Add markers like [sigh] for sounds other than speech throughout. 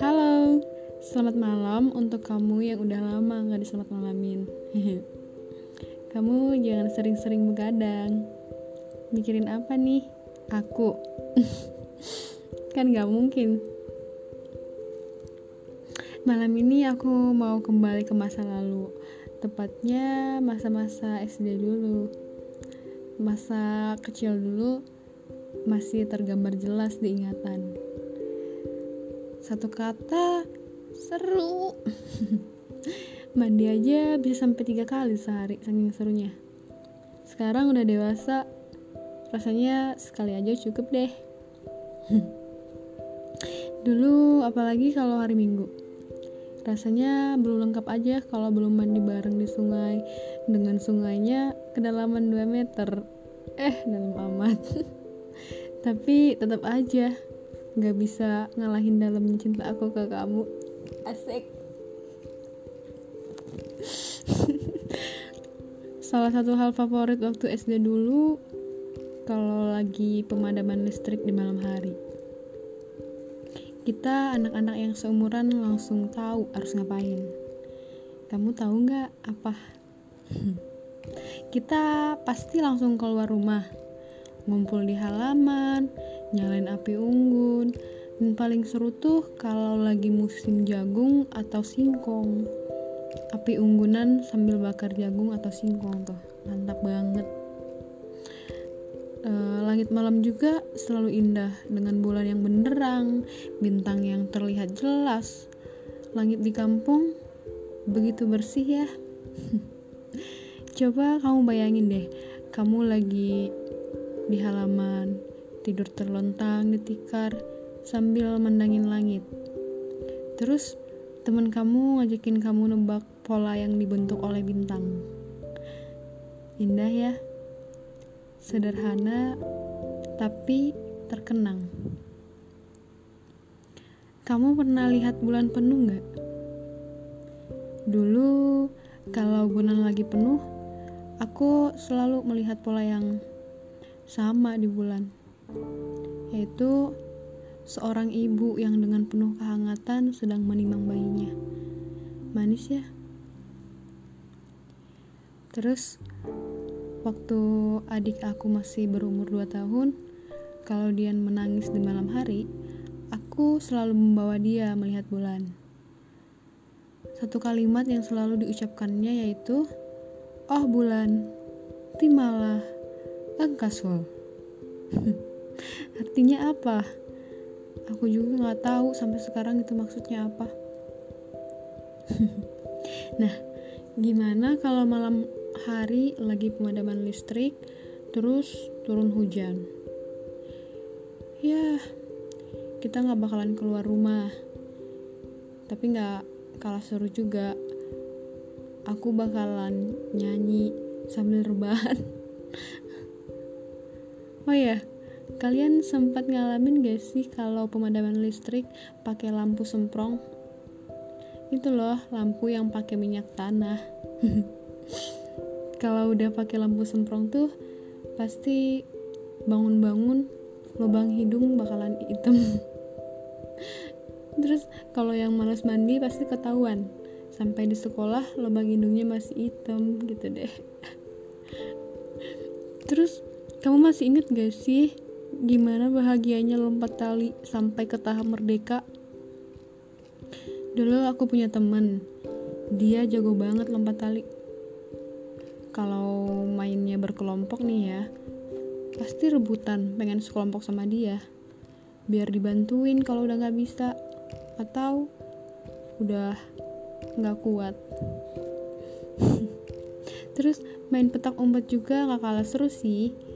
Halo, selamat malam untuk kamu yang udah lama gak diselamat malamin. [laughs] Kamu jangan sering-sering begadang. Mikirin apa nih? Aku. [laughs] Kan gak mungkin. Malam ini aku mau kembali ke masa lalu. Tepatnya masa-masa SD dulu. Masa kecil dulu masih tergambar jelas di ingatan. Satu kata seru. [laughs] Mandi aja bisa sampai tiga kali sehari saking serunya. Sekarang udah dewasa rasanya sekali aja cukup deh. [laughs] Dulu apalagi kalau hari minggu. Rasanya belum lengkap aja kalau belum mandi bareng di sungai. Dengan sungainya kedalaman 2 meter. Eh dalam amat [laughs] tapi tetap aja nggak bisa ngalahin dalam cinta aku ke kamu. Asik. [laughs] Salah satu hal favorit waktu SD dulu kalau lagi pemadaman listrik di malam hari. Kita anak-anak yang seumuran langsung tahu harus ngapain. Kamu tahu nggak apa? [laughs] Kita pasti langsung keluar rumah ngumpul di halaman nyalain api unggun. Dan paling seru tuh kalau lagi musim jagung atau singkong. Api unggunan sambil bakar jagung atau singkong tuh. Mantap banget. E, langit malam juga selalu indah dengan bulan yang benderang bintang yang terlihat jelas. Langit di kampung begitu bersih ya. [laughs] Coba kamu bayangin deh kamu lagi di halaman tidur terlontang di tikar sambil mendangin langit. Terus teman kamu ngajakin kamu nebak pola yang dibentuk oleh bintang. Indah ya. Sederhana tapi terkenang. Kamu pernah lihat bulan penuh nggak? Dulu kalau bulan lagi penuh, aku selalu melihat pola yang sama di bulan yaitu seorang ibu yang dengan penuh kehangatan sedang menimang bayinya. Manis ya? Terus waktu adik aku masih berumur 2 tahun, kalau dia menangis di malam hari, aku selalu membawa dia melihat bulan. Satu kalimat yang selalu diucapkannya yaitu, Oh bulan, timalah, angkaswal. [laughs] artinya apa? Aku juga nggak tahu sampai sekarang itu maksudnya apa. [laughs] Nah gimana kalau malam hari lagi pemadaman listrik terus turun hujan? Ya kita nggak bakalan keluar rumah. Tapi nggak kalah seru juga. Aku bakalan nyanyi sambil rebahan [laughs] oh ya Kalian sempat ngalamin gak sih kalau pemadaman listrik pakai lampu semprong? Itu loh, lampu yang pakai minyak tanah. [laughs] kalau udah pakai lampu semprong tuh pasti bangun-bangun lubang hidung bakalan hitam. [laughs] Terus kalau yang males mandi pasti ketahuan. Sampai di sekolah lubang hidungnya masih hitam gitu deh. [laughs] Terus kamu masih inget gak sih Gimana bahagianya lompat tali sampai ke tahap merdeka? Dulu aku punya temen, dia jago banget lompat tali. Kalau mainnya berkelompok nih ya, pasti rebutan pengen sekelompok sama dia. Biar dibantuin kalau udah gak bisa, atau udah gak kuat. [laughs] Terus main petak umpet juga gak kalah seru sih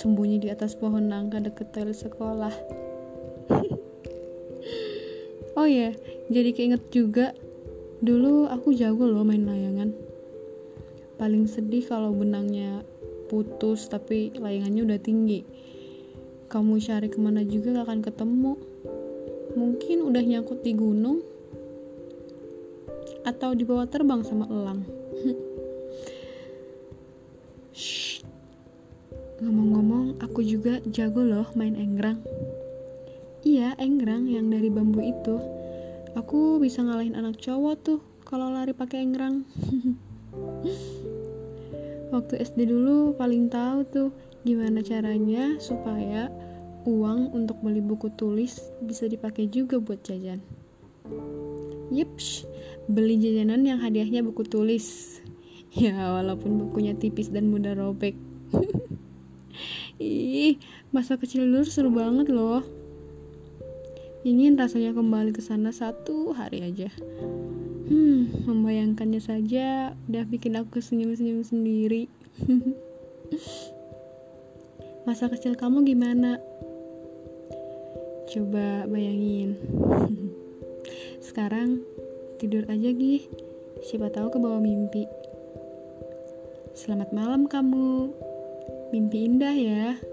sembunyi di atas pohon nangka deket toilet sekolah. [laughs] Oh ya jadi keinget juga dulu aku jago loh main layangan. Paling sedih kalau benangnya putus tapi layangannya udah tinggi. Kamu cari ke mana juga gak akan ketemu. Mungkin udah nyangkut di gunung atau dibawa terbang sama elang [laughs] aku juga jago loh main enggrang. Iya, enggrang yang dari bambu itu. Aku bisa ngalahin anak cowok tuh kalau lari pakai enggrang. [laughs] Waktu SD dulu paling tahu tuh gimana caranya supaya uang untuk beli buku tulis bisa dipakai juga buat jajan. Yips, beli jajanan yang hadiahnya buku tulis. [laughs] Ya, walaupun bukunya tipis dan mudah robek. [laughs] Ih, masa kecil dulu seru banget loh. Ingin rasanya kembali ke sana satu hari aja. Hmm, membayangkannya saja udah bikin aku senyum-senyum sendiri. [laughs] masa kecil kamu gimana? Coba bayangin. [laughs] Sekarang tidur aja gih. Siapa tahu ke bawah mimpi. Selamat malam kamu. Mimpi indah ya.